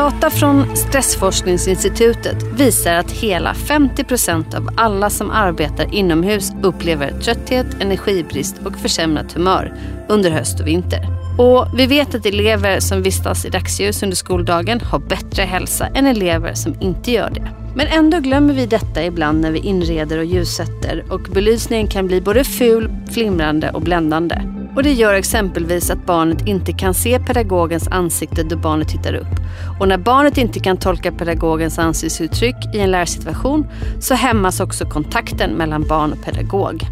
Data från Stressforskningsinstitutet visar att hela 50 procent av alla som arbetar inomhus upplever trötthet, energibrist och försämrat humör under höst och vinter. Och vi vet att elever som vistas i dagsljus under skoldagen har bättre hälsa än elever som inte gör det. Men ändå glömmer vi detta ibland när vi inreder och ljussätter och belysningen kan bli både ful, flimrande och bländande. Och det gör exempelvis att barnet inte kan se pedagogens ansikte då barnet tittar upp. Och när barnet inte kan tolka pedagogens ansiktsuttryck i en lärsituation så hämmas också kontakten mellan barn och pedagog.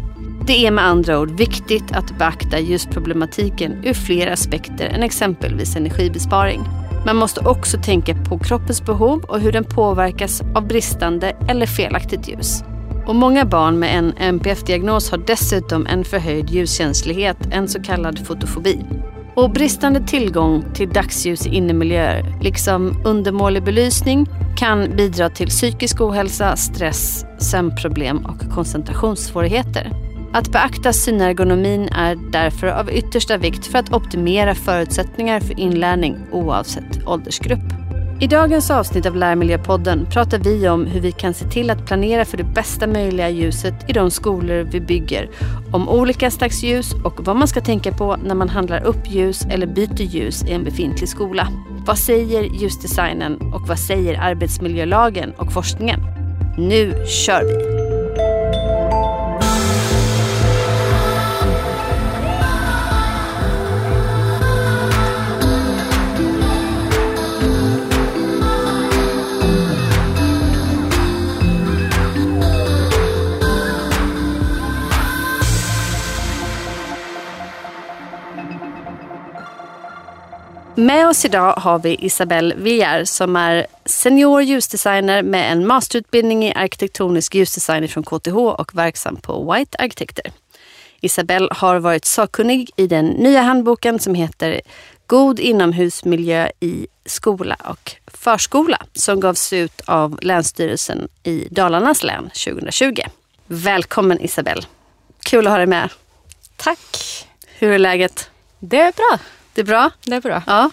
Det är med andra ord viktigt att beakta ljusproblematiken ur fler aspekter än exempelvis energibesparing. Man måste också tänka på kroppens behov och hur den påverkas av bristande eller felaktigt ljus. Och många barn med en NPF-diagnos har dessutom en förhöjd ljuskänslighet, en så kallad fotofobi. Och bristande tillgång till dagsljus i innemiljöer, liksom undermålig belysning, kan bidra till psykisk ohälsa, stress, sömnproblem och koncentrationssvårigheter. Att beakta synergonomin är därför av yttersta vikt för att optimera förutsättningar för inlärning oavsett åldersgrupp. I dagens avsnitt av Lärmiljöpodden pratar vi om hur vi kan se till att planera för det bästa möjliga ljuset i de skolor vi bygger, om olika slags ljus och vad man ska tänka på när man handlar upp ljus eller byter ljus i en befintlig skola. Vad säger ljusdesignen och vad säger arbetsmiljölagen och forskningen? Nu kör vi! Med oss idag har vi Isabelle Villar som är senior ljusdesigner med en masterutbildning i arkitektonisk ljusdesign från KTH och verksam på White Arkitekter. Isabelle har varit sakkunnig i den nya handboken som heter God inomhusmiljö i skola och förskola som gavs ut av Länsstyrelsen i Dalarnas län 2020. Välkommen Isabelle! Kul att ha dig med. Tack! Hur är läget? Det är bra. Det är bra? Det är bra. Ja.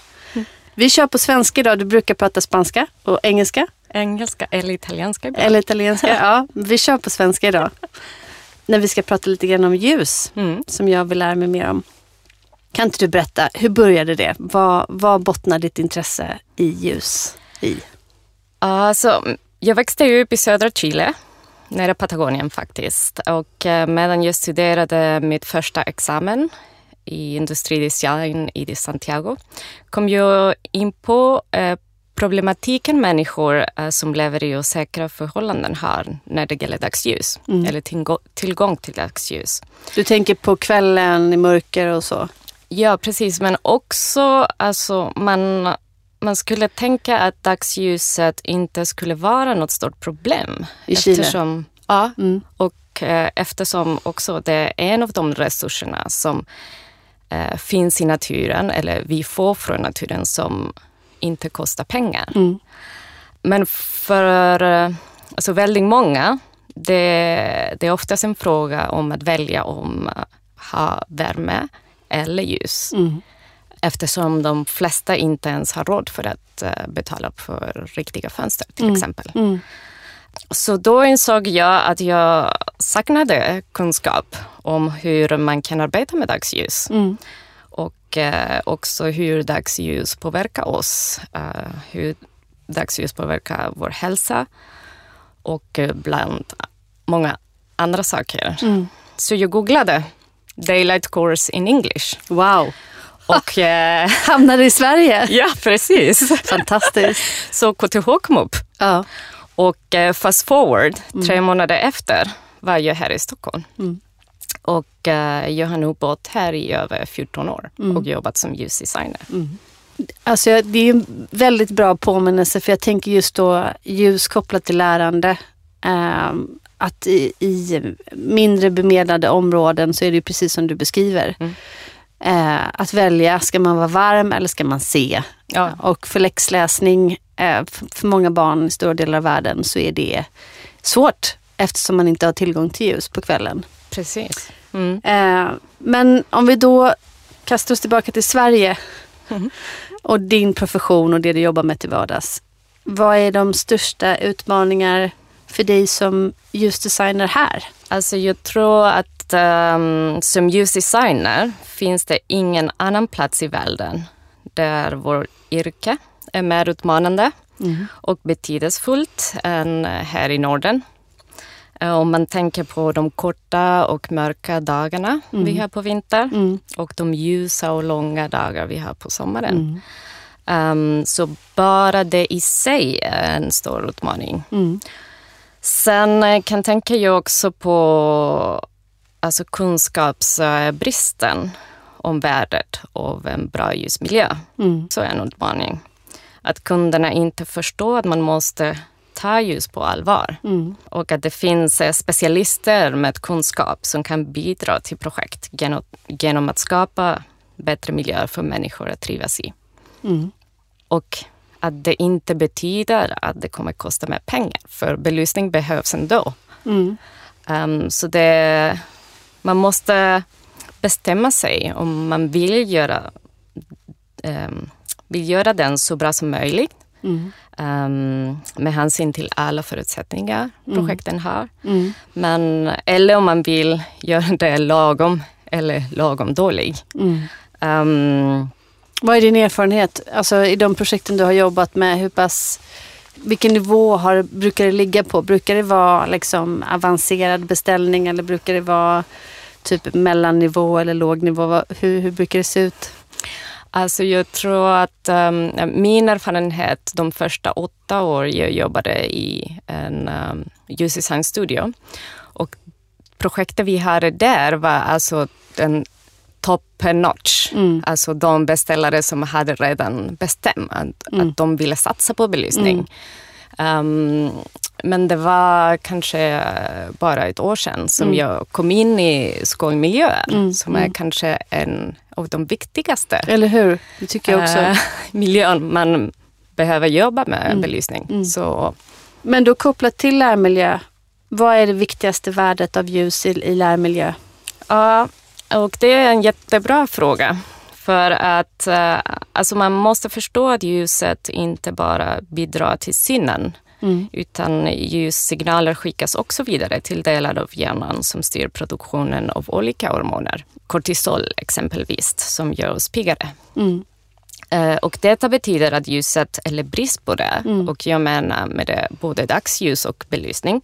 Vi kör på svenska idag. Du brukar prata spanska och engelska. Engelska eller italienska ibland. Eller italienska. Ja, vi kör på svenska idag. När vi ska prata lite grann om ljus, mm. som jag vill lära mig mer om. Kan inte du berätta, hur började det? Vad, vad bottnar ditt intresse i ljus i? Alltså, jag växte upp i södra Chile, nära Patagonien faktiskt. Och eh, medan jag studerade mitt första examen i industridesign i Santiago kom jag in på eh, problematiken människor eh, som lever i osäkra förhållanden har när det gäller dagsljus mm. eller tillgång till dagsljus. Du tänker på kvällen i mörker och så? Ja, precis. Men också alltså, man, man skulle tänka att dagsljuset inte skulle vara något stort problem. I Chile? Eftersom, ja, mm. och eh, eftersom också det är en av de resurserna som eh, finns i naturen eller vi får från naturen som inte kostar pengar. Mm. Men för alltså väldigt många, det, det är oftast en fråga om att välja om att ha värme eller ljus. Mm. Eftersom de flesta inte ens har råd för att uh, betala för riktiga fönster till mm. exempel. Så då insåg jag att jag saknade kunskap om hur man kan arbeta med dagsljus. Mm. Och eh, också hur dagsljus påverkar oss. Eh, hur dagsljus påverkar vår hälsa och eh, bland många andra saker. Mm. Så jag googlade Daylight Course in English. Wow! Och eh, hamnade i Sverige. Ja, precis. Fantastiskt. Så KTH kom upp. Ja. Och eh, fast forward, mm. tre månader efter var jag här i Stockholm. Mm. Och eh, jag har nog bott här i över 14 år mm. och jobbat som ljusdesigner. Mm. Alltså, det är en väldigt bra påminnelse för jag tänker just då ljus kopplat till lärande. Eh, att i, i, mindre bemedlade områden så är det precis som du beskriver. Mm. Eh, att välja, ska man vara varm eller ska man se? Ja. Och för läxläsning Eh, för många barn i stora delar av världen så är det svårt eftersom man inte har tillgång till ljus på kvällen. Precis. Mm. Eh, men om vi då kastar oss tillbaka till Sverige. Mm. Och din profession och det du jobbar med till vardags. Vad är de största utmaningar för dig som ljusdesigner här? Alltså jag tror att um, som ljusdesigner finns det ingen annan plats i världen där vårt yrke är mer utmanande mm. och betydelsefullt än här i Norden. Eh, om man tänker på de korta och mörka dagarna mm. vi har på vintern mm. och de ljusa och långa dagar vi har på sommaren. Um, så bara det i sig är en stor utmaning. Mm. Sen eh, kan tänka jag också på alltså kunskapsbristen om värdet av en bra ljusmiljö. Mm. Så är en utmaning. Att kunderna inte förstår att man måste ta ljus på allvar. Mm. Och att det finns eh, specialister med kunskap som kan bidra till projekt genom, genom att skapa bättre miljöer för människor att trivas i. Mm. Och att det inte betyder att det kommer kosta mer pengar, för belysning behövs ändå. Mm. Um, så det, man måste bestämma sig om man vill göra, um, vill göra den så bra som möjligt. Mm. Um, med hänsyn till alla förutsättningar mm. projekten har. Mm. Men, eller om man vill göra det lagom eller lagom dålig. Um, vad är din erfarenhet alltså, i de projekten du har jobbat med? Hur pass, vilken nivå har, brukar det ligga på? Brukar det vara liksom, avancerad beställning eller brukar det vara typ mellannivå eller låg nivå? Hur, hur brukar det se ut? Alltså jag tror att um, min erfarenhet de första åtta år jag jobbade i en um, ljusdesignstudio och projektet vi hade där var alltså den top notch. Mm. Alltså de beställare som hade redan bestämt att, mm. att de ville satsa på belysning. Mm. Um, men det var kanske bara ett år sedan som mm. jag kom in i skolmiljöer mm. som är mm. kanske en av de viktigaste. Eller hur? Det tycker jag också. Uh, miljön man behöver jobba med belysning. Så. Men då kopplat till lärmiljö, vad är det viktigaste värdet av ljus i, i lärmiljö? Ja, och det är en jättebra fråga. För att uh, alltså man måste förstå att ljuset inte bara bidrar till synen. Mm. Utan ljussignaler skickas också vidare till delar av hjärnan som styr produktionen av olika hormoner. Kortisol exempelvis, som gör oss piggare. Mm. Uh, och detta betyder att ljuset, eller brist på det, mm. och jag menar med det både dagsljus och belysning,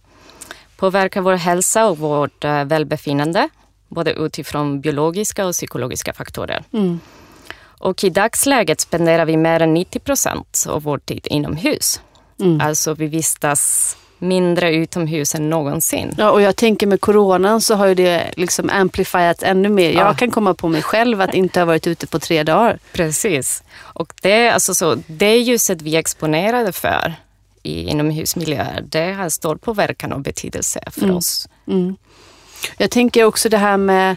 påverkar vår hälsa och vårt uh, välbefinnande både utifrån biologiska och psykologiska faktorer. Mm. Och i dagsläget spenderar vi mer än 90 procent av vår tid inomhus. Mm. Alltså vi vistas mindre utomhus än någonsin. Ja, och jag tänker med coronan så har ju det liksom amplifierats ännu mer. Jag ja. kan komma på mig själv att inte ha varit ute på tre dagar. Precis. Och det, alltså så, det ljuset vi är exponerade för i inomhusmiljöer, det har stor påverkan och betydelse för mm. oss. Mm. Jag tänker också det här med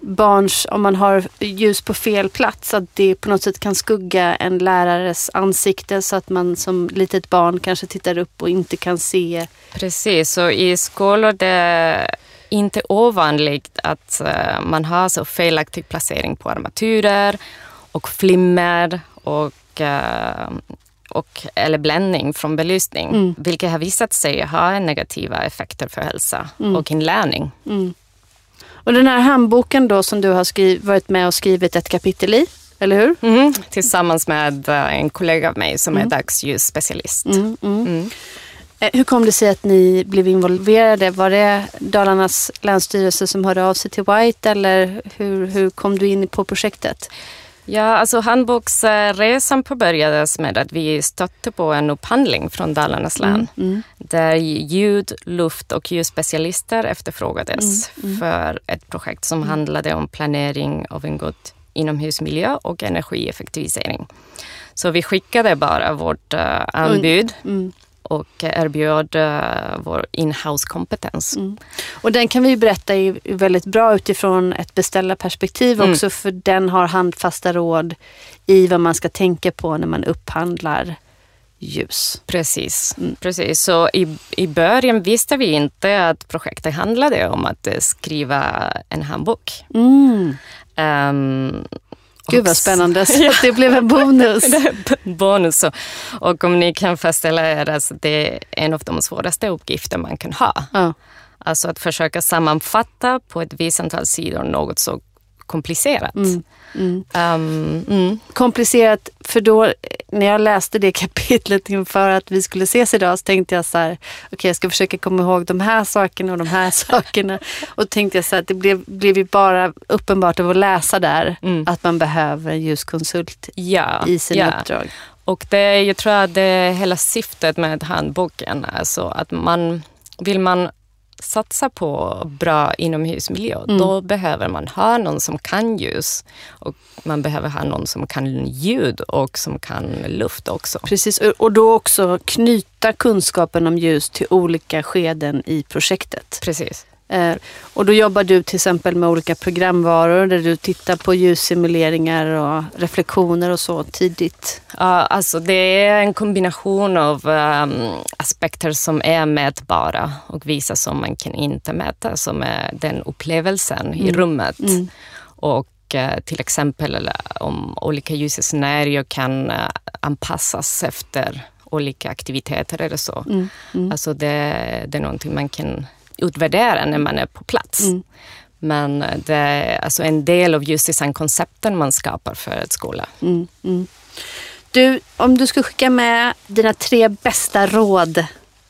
barns, om man har ljus på fel plats, att det på något sätt kan skugga en lärares ansikte så att man som litet barn kanske tittar upp och inte kan se. Precis, och i skolor det är inte ovanligt att eh, man har så felaktig placering på armaturer och flimmer och eh, och, eller bländning från belysning, mm. vilket har visat sig ha negativa effekter för hälsa mm. och inlärning. Mm. Och den här handboken då som du har varit med och skrivit ett kapitel i, eller hur? Mm. Tillsammans med eh, en kollega av mig som är mm. dagsljusspecialist. Mm, mm. Eh, hur kom det sig att ni blev involverade? Var det Dalarnas länsstyrelse som hörde av sig till White eller hur, hur kom du in på projektet? Ja, alltså handboksresan påbörjades med att vi stötte på en upphandling från Dalarnas län mm, mm. där ljud, luft och ljusspecialister efterfrågades mm, mm. för ett projekt som mm. handlade om planering av en god inomhusmiljö och energieffektivisering. Så vi skickade bara vårt uh, anbud mm och erbjöd uh, vår inhouse-kompetens. Mm. Och den kan vi berätta är väldigt bra utifrån ett beställarperspektiv mm. också för den har handfasta råd i vad man ska tänka på när man upphandlar ljus. Precis. Mm. Precis. Så i, i början visste vi inte att projektet handlade om att skriva en handbok. Um, Gud vad spännande, så det blev en bonus. bonus. Och om ni kan föreställa er, alltså, det är en av de svåraste uppgifter man kan ha. Ja. Alltså att försöka sammanfatta på ett visst antal sidor något så komplicerat. Mm. Mm. Um. Komplicerat, för då när jag läste det kapitlet inför att vi skulle ses idag så tänkte jag så här, okej okay, jag ska försöka komma ihåg de här sakerna och de här sakerna. Och tänkte jag så här, att det blev, blev ju bara uppenbart av att läsa där mm. att man behöver en ljuskonsult ja, i sina ja. uppdrag. Och det, jag tror att det är hela syftet med handboken, alltså att man vill man satsa på bra inomhusmiljö, mm. då behöver man ha någon som kan ljus och man behöver ha någon som kan ljud och som kan luft också. Precis, och då också knyta kunskapen om ljus till olika skeden i projektet. Precis. Eh, och då jobbar du till exempel med olika programvaror där du tittar på ljussimuleringar och reflektioner och så tidigt? Ja, alltså det är en kombination av um, aspekter som är mätbara och vissa som man kan inte mäta, som är den upplevelsen mm. i rummet. Mm. Och uh, till exempel om olika ljusscenarier kan uh, anpassas efter olika aktiviteter eller så. Mm. Mm. Alltså det, det är någonting man kan utvärdera när man är på plats. Mm. Men det är alltså en del av just designkoncepten man skapar för ett skola. Mm, mm. Du, om du skulle skicka med dina tre bästa råd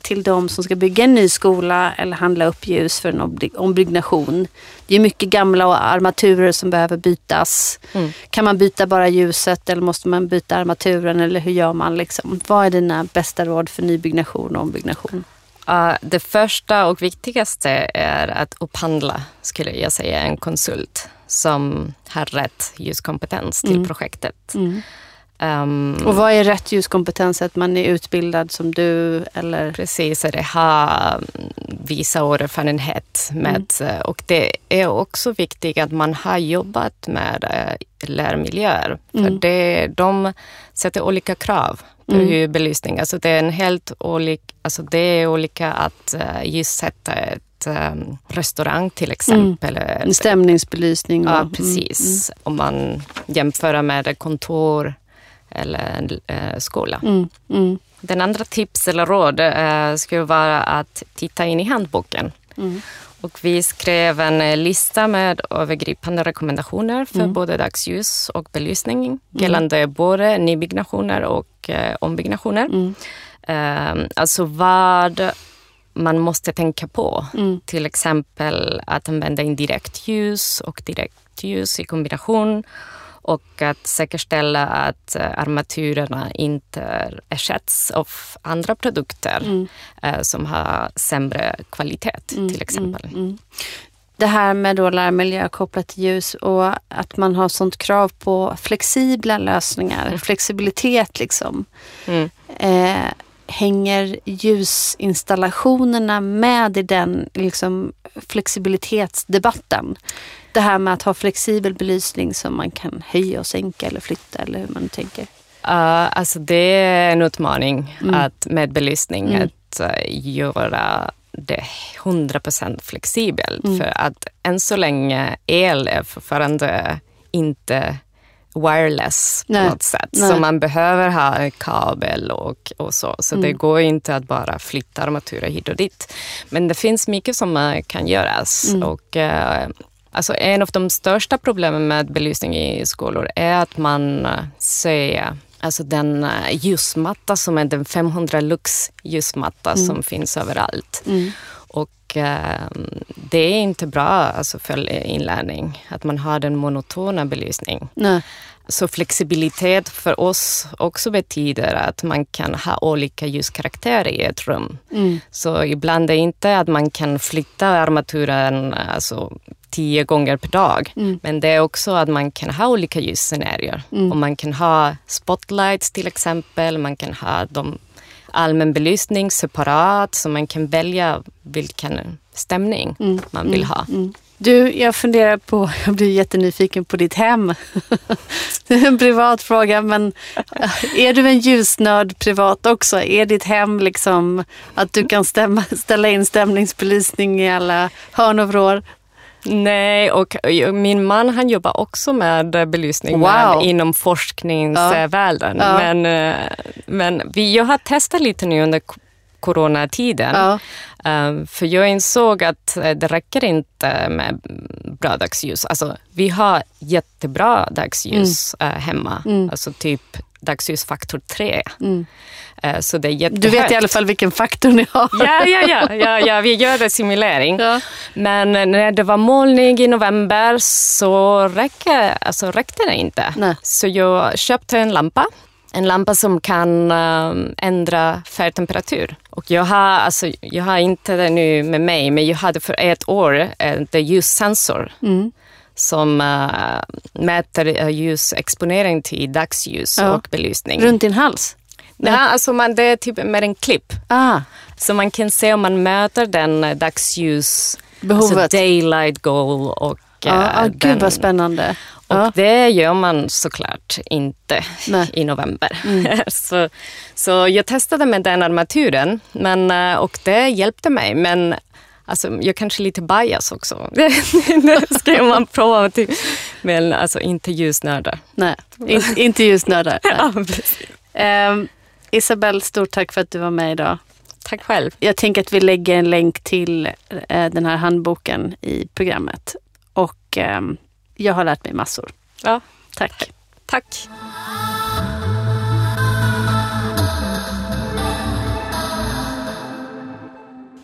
till de som ska bygga en ny skola eller handla upp ljus för en ombyggnation. Det är mycket gamla armaturer som behöver bytas. Mm. Kan man byta bara ljuset eller måste man byta armaturen eller hur gör man? Liksom? Vad är dina bästa råd för nybyggnation och ombyggnation? Uh, det första och viktigaste är att upphandla, skulle jag säga, en konsult som har rätt ljuskompetens till mm. projektet. Mm. Um, och vad är rätt ljuskompetens? Att man är utbildad som du? Eller? Precis, att ha vissa år erfarenhet med. Mm. Och det är också viktigt att man har jobbat med uh, lärmiljöer. För mm. det, de sätter olika krav mm. hur belysning, alltså det är en helt olika, alltså det är olika att uh, ljussätta ett um, restaurang till exempel. Mm. En stämningsbelysning. Ja, mm, precis. Mm. Om man jämför med kontor eller en eh, skola. Mm, mm. Den andra tips eller råd eh, skulle vara att titta in i handboken. Mm. Och vi skrev en eh, lista med övergripande rekommendationer för mm. både dagsljus och belysning mm. gällande både nybyggnationer och eh, ombyggnationer. Mm. Eh, alltså vad man måste tänka på. Mm. Till exempel att använda indirekt ljus och direkt ljus i kombination och att säkerställa att eh, armaturerna inte ersätts av andra produkter mm. Eh, som har sämre kvalitet mm, till exempel. Mm, mm, det här med då lärmiljö kopplat till ljus och att man har sånt krav på flexibla lösningar, mm. flexibilitet liksom. Mm. Eh, hänger ljusinstallationerna med i den liksom, flexibilitetsdebatten? det här med att ha flexibel belysning som man kan höja och sänka eller flytta eller hur man tänker? Uh, alltså det är en utmaning mm. att, med belysning, mm. att uh, göra det 100% flexibelt. Mm. För att än så länge el är fortfarande inte wireless på Nej. något sätt. Nej. Så man behöver ha kabel och, och så. Så mm. det går inte att bara flytta armaturer hit och dit. Men det finns mycket som kan göras. Mm. Och, uh, Alltså en av de största problemen med belysning i skolor är att man eh, ser Alltså den eh, ljusmatta som är den 500 lux ljusmatta mm. som finns överallt. Mm. Och eh, det är inte bra alltså, för inlärning att man har den monotona belysning. Nej. Så flexibilitet för oss också betyder att man kan ha olika ljuskaraktärer i ett rum. Mm. Så ibland är det inte att man kan flytta armaturen alltså, tio gånger per dag. Mm. Men det är också att man kan ha olika ljusscenarier. Mm. Och man kan ha spotlights till exempel, man kan ha de allmän belysning separat så man kan välja vilken stämning mm. man vill ha. Mm. Mm. Du, jag funderar på, jag blir jättenyfiken på ditt hem. Det är en privat fråga, men eh, är du en ljusnörd privat också? Är ditt hem liksom att du kan stämma, ställa in stämningsbelysning i alla hörn och vrår? Nej, och min man han jobbar också med belysning Wow. inom forskningsvärlden. Ja. Men, eh, men vi, jag har testat lite nu under coronatiden. Ja. Um, för jag insåg att eh, det räcker inte med bra dagsljus. Alltså, vi har jättebra dagsljus Mm. eh, hemma. Alltså typ dagsljusfaktor 3. Eh, så det är Du jättehögt. vet i alla fall vilken faktor ni har. Ja, ja, ja, ja, ja, vi gör en simulering. Ja. Men när det var molnig i november så räcker, alltså räckte det inte. Nej. Så jag köpte en lampa. En lampa som kan um, ändra färgtemperatur. Och jag har, alltså, jag har inte det nu med mig, men jag hade för ett år en ljussensor Mm. som uh, mäter ljusexponering till dagsljus Ja. och belysning. Runt din hals? Nej, alltså man, det är typ med en klipp. Ah, Så man kan se om man möter den eh, dagsljus, Behovet. alltså daylight goal och ja, eh, ah, den, gud vad spännande. Och Ja. det gör man såklart inte Nej. i november. så, så jag testade med den armaturen men, eh, och det hjälpte mig. Men alltså, jag kanske är lite bias också. det ska man prova till. Men alltså inte ljusnördar. Nej, in, inte ljusnördar. Ja, precis. Ehm, Isabelle, stort tack för att du var med idag. Tack själv. Jag tänker att vi lägger en länk till eh, den här handboken i programmet. Och ehm, jag har lärt mig massor. Ja, Tack. tack.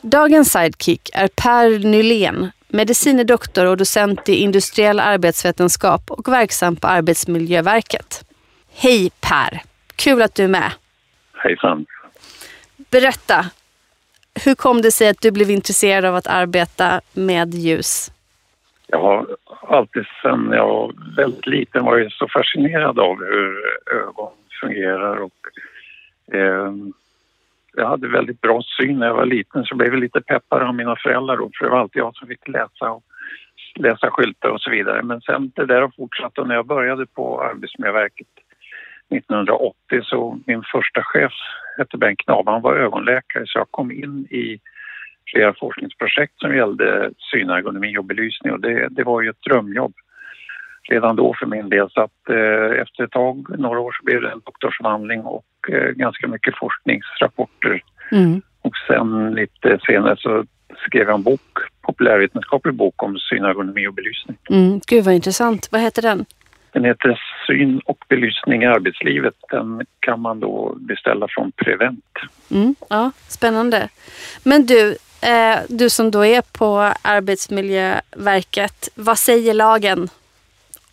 Dagens sidekick är Per Nylén, medicine doktor och docent i industriell arbetsvetenskap och verksam på Arbetsmiljöverket. Hej Per! Kul att du är med. Hejsan. Berätta, hur kom det sig att du blev intresserad av att arbeta med ljus? Jag har alltid sedan jag var väldigt liten varit så fascinerad av hur ögon fungerar och eh, jag hade väldigt bra syn när jag var liten så blev jag lite peppad av mina föräldrar då, för det var alltid jag som fick läsa och läsa skyltar och så vidare. Men sen det där har fortsatt och när jag började på Arbetsmiljöverket 1980 så min första chef hette Bengt Knabe, han var ögonläkare så jag kom in i flera forskningsprojekt som gällde synergonomi och belysning och det, det var ju ett drömjobb redan då för min del. Så att eh, efter ett tag, några år, så blev det en doktorsavhandling och eh, ganska mycket forskningsrapporter. Mm. Och sen lite senare så skrev jag en bok, populärvetenskaplig bok om synergonomi och belysning. Mm. Gud vad intressant. Vad heter den? Den heter Syn och belysning i arbetslivet. Den kan man då beställa från Prevent. Mm. Ja, spännande. Men du, eh, du som då är på Arbetsmiljöverket, vad säger lagen?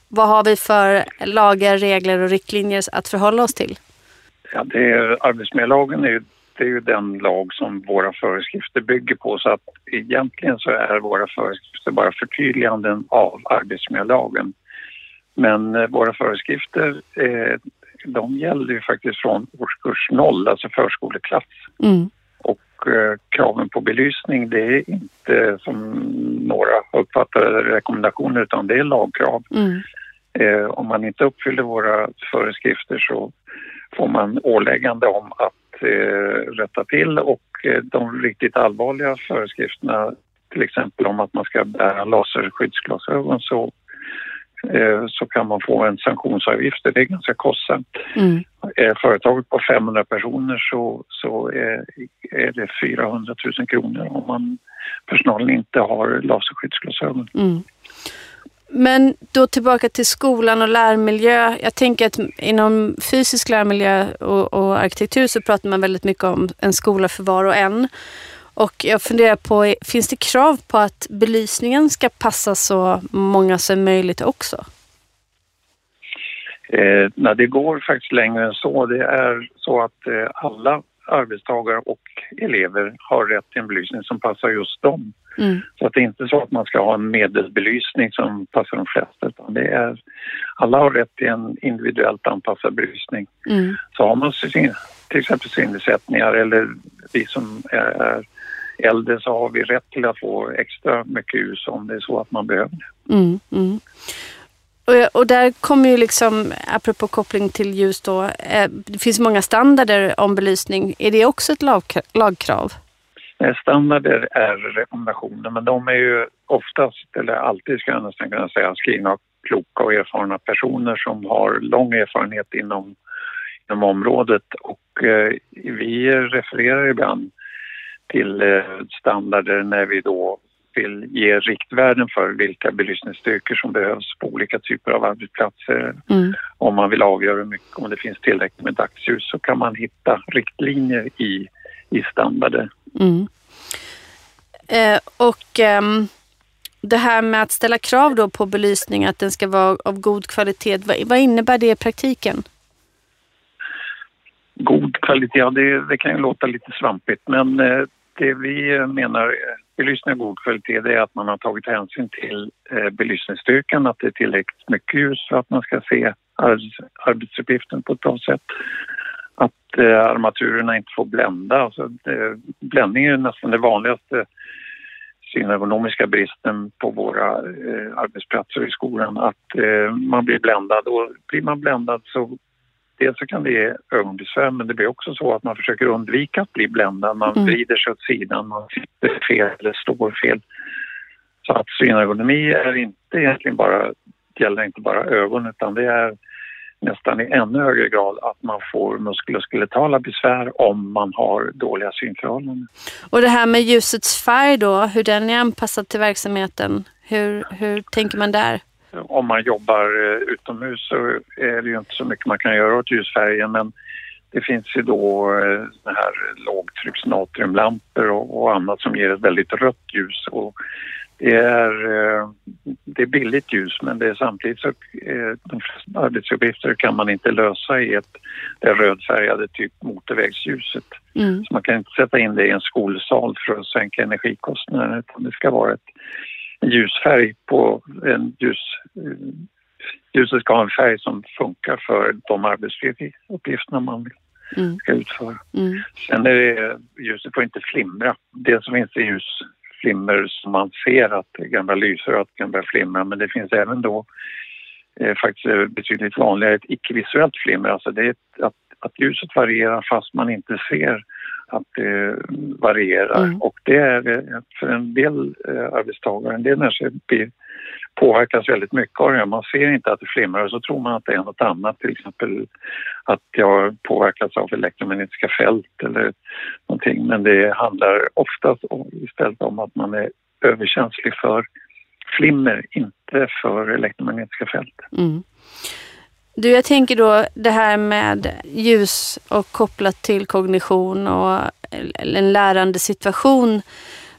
Vad har vi för lagar, regler och riktlinjer att förhålla oss till? Ja, det är, arbetsmiljölagen är ju, det är ju den lag som våra föreskrifter bygger på så att egentligen så är våra föreskrifter bara förtydliganden av arbetsmiljölagen. Men eh, våra föreskrifter eh, de gäller ju faktiskt från årskurs noll, alltså förskoleklass. Mm. Eh, kraven på belysning det är inte som några uppfattar rekommendationer utan det är lagkrav. Mm. Eh, om man inte uppfyller våra föreskrifter så får man åläggande om att eh, rätta till och de riktigt allvarliga föreskrifterna till exempel om att man ska bära laserskyddsglasögon så, så kan man få en sanktionsavgift. Det är ganska kostsamt. Mm. Är företaget på 500 personer så, så är, är det 400 000 kronor om man, personalen inte har laserskyddsglasögon. Mm. Men då tillbaka till skolan och lärmiljö. Jag tänker att inom fysisk lärmiljö och, och arkitektur så pratar man väldigt mycket om en skola för var och en. Och jag funderar på, finns det krav på att belysningen ska passa så många som möjligt också? Eh, nej, det går faktiskt längre än så. Det är så att eh, alla arbetstagare och elever har rätt till en belysning som passar just dem. Mm. Så att det är inte så att man ska ha en medelbelysning som passar de flesta utan det är alla har rätt till en individuellt anpassad belysning. Mm. Så har man till exempel synnedsättningar eller vi som är, är äldre så har vi rätt till att få extra mycket ljus om det är så att man behöver det. Mm, mm. Och, och där kommer ju liksom, apropå koppling till ljus då, eh, det finns många standarder om belysning. Är det också ett lag, lagkrav? Standarder är rekommendationer men de är ju oftast, eller alltid ska jag nästan kunna säga, skrivna av kloka och erfarna personer som har lång erfarenhet inom, inom området och eh, vi refererar ibland till eh, standarder när vi då vill ge riktvärden för vilka belysningsstyrkor som behövs på olika typer av arbetsplatser. Mm. Om man vill avgöra hur mycket, om det finns tillräckligt med dagsljus så kan man hitta riktlinjer i, i standarder. Mm. Eh, och eh, det här med att ställa krav då på belysning, att den ska vara av god kvalitet. Vad, vad innebär det i praktiken? God kvalitet, ja, det, det kan ju låta lite svampigt men eh, det vi eh, menar belysning av god kvalitet det är att man har tagit hänsyn till eh, belysningsstyrkan, att det är tillräckligt mycket ljus för att man ska se arbetsuppgiften på ett bra sätt. Att eh, armaturerna inte får blända. Alltså, det, bländning är nästan det vanligaste synergonomiska bristen på våra eh, arbetsplatser i skolan. Att eh, man blir bländad och blir man bländad så dels så kan det ge ögonbesvär men det blir också så att man försöker undvika att bli bländad. Man mm. vrider sig åt sidan, man sitter fel eller står fel. Så att synergonomi är inte egentligen bara, gäller inte bara ögon utan det är nästan i ännu högre grad att man får muskuloskeletala besvär om man har dåliga synförhållanden. Och det här med ljusets färg då, hur den är anpassad till verksamheten, hur, hur tänker man där? Om man jobbar eh, utomhus så är det ju inte så mycket man kan göra åt ljusfärgen men det finns ju då eh, här lågtrycks natriumlampor och, och annat som ger ett väldigt rött ljus och det är, eh, det är billigt ljus men det är samtidigt så de flesta arbetsuppgifter kan man inte lösa i ett, det rödfärgade typ motorvägsljuset. Mm. Så man kan inte sätta in det i en skolsal för att sänka energikostnaderna utan det ska vara ett ljusfärg på en ljus... Ljuset ska ha en färg som funkar för de arbetsuppgifterna man mm. ska utföra. Mm. Sen är det, ljuset får inte flimra. Det som finns är ljusflimmer som man ser att gamla lyser och att kan börja flimra men det finns även då eh, faktiskt betydligt vanligare ett icke-visuellt flimmer. Alltså det är ett, att, att ljuset varierar fast man inte ser att det varierar. Mm. Och det är för en del eh, arbetstagare, en del människor påverkas väldigt mycket av det. Man ser inte att det flimrar och så tror man att det är något annat. Till exempel att jag påverkas av elektromagnetiska fält eller någonting. Men det handlar oftast istället om att man är överkänslig för flimmer, inte för elektromagnetiska fält. Mm. Du, jag tänker då det här med ljus och kopplat till kognition och eh, en lärande situation.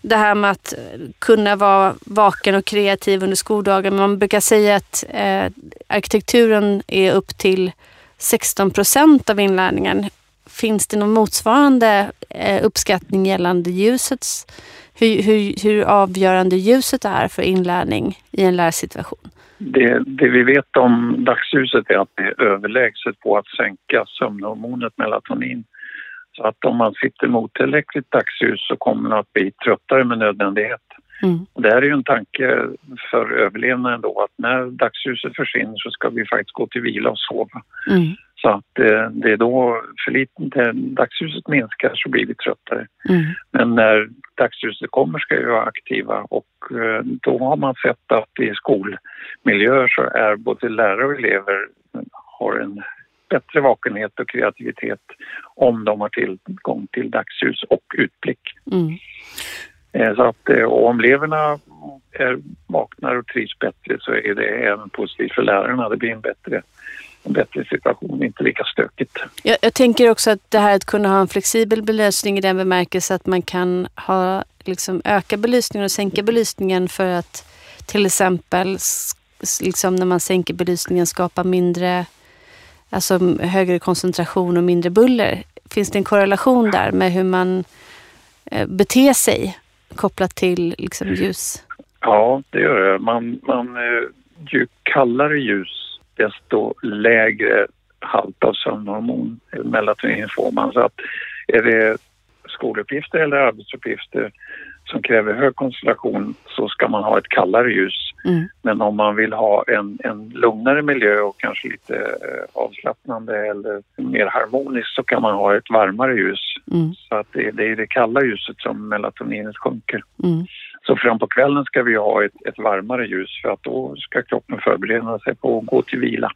Det här med att kunna vara vaken och kreativ under skoldagen. Man brukar säga att eh, arkitekturen är upp till 16 procent av inlärningen. Finns det någon motsvarande eh, uppskattning gällande ljusets, hur, hur, hur avgörande ljuset är för inlärning i en lärsituation? Det, det, vi vet om dagsljuset är att det är överlägset på att sänka sömnhormonet melatonin. Så att om man sitter mot tillräckligt dagsljus så kommer man att bli tröttare med nödvändighet. Mm. Det här är ju en tanke för överlevnaden då att när dagsljuset försvinner så ska vi faktiskt gå till vila och sova. Mm. Så att eh, det är då för lite, när dagsljuset minskar så blir vi tröttare. Mm. Men när dagsljuset kommer ska vi vara aktiva och eh, då har man sett att i skolmiljöer så är både lärare och elever har en bättre vakenhet och kreativitet om de har tillgång till dagsljus och utblick. Mm. Eh, så att om eleverna är vaknar och trivs bättre så är det även positivt för lärarna. Det blir en bättre en bättre situation, inte lika stökigt. Jag, jag, tänker också att det här att kunna ha en flexibel belysning i den bemärkelse att man kan ha, liksom, öka belysningen och sänka belysningen för att till exempel liksom, när man sänker belysningen skapa mindre, alltså högre koncentration och mindre buller. Finns det en korrelation där med hur man eh, beter sig kopplat till liksom, ljus? Ja, det gör det. Man, man, eh, ju kallare ljus desto lägre halt av sömnhormon, melatonin får man. Så att är det skoluppgifter eller arbetsuppgifter som kräver hög koncentration så ska man ha ett kallare ljus. Mm. Men om man vill ha en, en lugnare miljö och kanske lite eh, avslappnande eller mer harmoniskt så kan man ha ett varmare ljus. Mm. Så att det, det, är det kalla ljuset som melatoninet sjunker. Mm. Så fram på kvällen ska vi ha ett, ett, varmare ljus för att då ska kroppen förbereda sig på att gå till vila.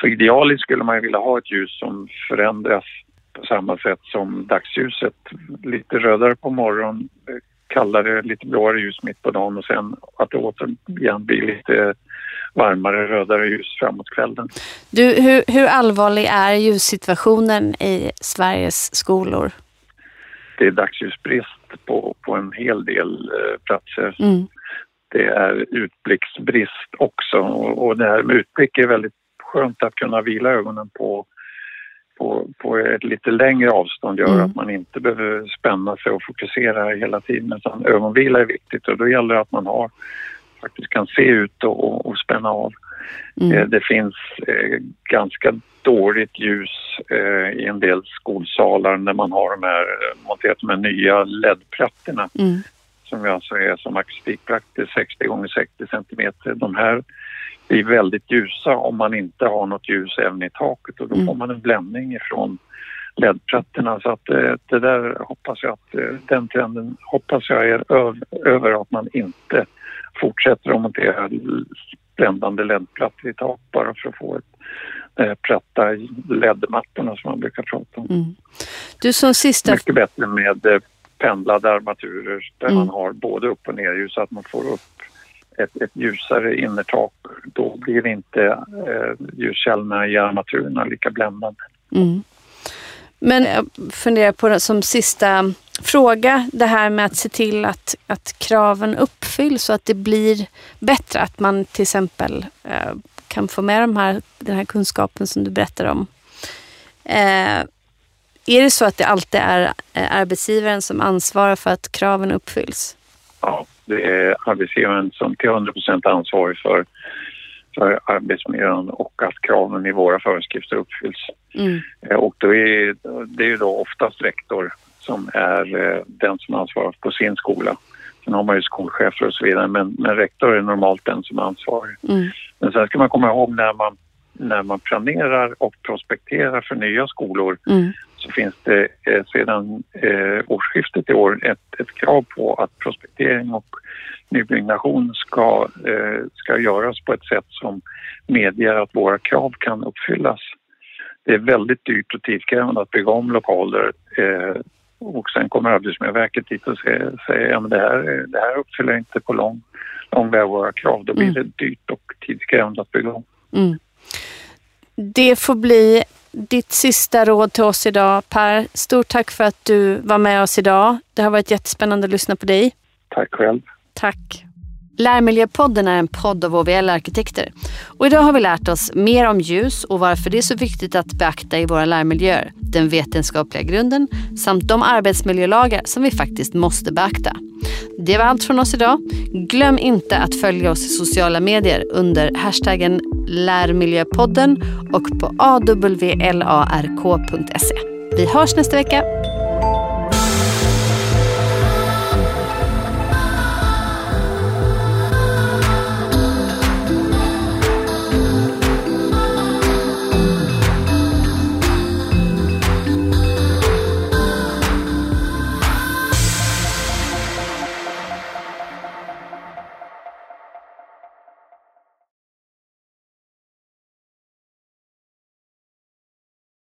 Så idealiskt skulle man vilja ha ett ljus som förändras på samma sätt som dagsljuset. Lite rödare på morgonen, kallare, lite blåare ljus mitt på dagen och sen att det återigen blir lite varmare, rödare ljus framåt kvällen. Du, hur, hur allvarlig är ljussituationen i Sveriges skolor? Det är dagsljusbrist på, på en hel del eh, platser. Mm. Det är utblicksbrist också och, och det här med utblick är väldigt skönt att kunna vila ögonen på på, på ett lite längre avstånd gör mm. att man inte behöver spänna sig och fokusera hela tiden utan ögonvila är viktigt och då gäller det att man har, faktiskt kan se ut och, och, spänna av. Mm. Eh, det finns eh, ganska dåligt ljus eh, i en del skolsalar när man har de här, monterat de här nya LED-plattorna mm. som alltså är som akustikplattor 60 gånger 60 centimeter. De här blir väldigt ljusa om man inte har något ljus även i taket och då mm. får man en bländning ifrån LED-plattorna så att det där hoppas jag att den trenden hoppas jag är över att man inte fortsätter att montera bländande LED-plattor i tak bara för att få ett eh, platta LED-mattorna som man brukar prata om. Mm. Du som sista... Mycket bättre med pendlade armaturer där mm. man har både upp och nerljus så att man får upp ett, ett ljusare innertak. Då blir inte eh, ljuskällorna i armaturerna lika bländande. Mm. Men jag funderar på det som sista fråga, det här med att se till att, att kraven uppfylls så att det blir bättre. Att man till exempel eh, kan få med de här, den här kunskapen som du berättar om. Eh, är det så att det alltid är eh, arbetsgivaren som ansvarar för att kraven uppfylls? Ja, det är arbetsgivaren som till 100 procent ansvarig för, för arbetsmiljön och att kraven i våra föreskrifter uppfylls. Mm. Eh, och då är, det är ju då oftast rektor som är eh, den som ansvarar på sin skola. Sen har man ju skolchefer och så vidare men, men rektor är normalt den som är ansvarig. Mm. Men sen ska man komma ihåg när man, när man planerar och prospekterar för nya skolor mm så finns det eh, sedan eh, årsskiftet i år ett, ett krav på att prospektering och nybyggnation ska, eh, ska göras på ett sätt som medger att våra krav kan uppfyllas. Det är väldigt dyrt och tidskrävande att bygga om lokaler och sen kommer Arbetsmiljöverket dit och säger, att det här, det här uppfyller inte på lång, lång väg våra krav. Då blir mm. det dyrt och tidskrävande att bygga om. Mm. Det får bli ditt sista råd till oss idag. Per, stort tack för att du var med oss idag. Det har varit jättespännande att lyssna på dig. Tack själv. Tack. Lärmiljöpodden är en podd av OVL Arkitekter. Och idag har vi lärt oss mer om ljus och varför det är så viktigt att beakta i våra lärmiljöer, den vetenskapliga grunden samt de arbetsmiljölagar som vi faktiskt måste beakta. Det var allt från oss idag. Glöm inte att följa oss i sociala medier under hashtaggen lärmiljöpodden och på awlark.se. Vi hörs nästa vecka.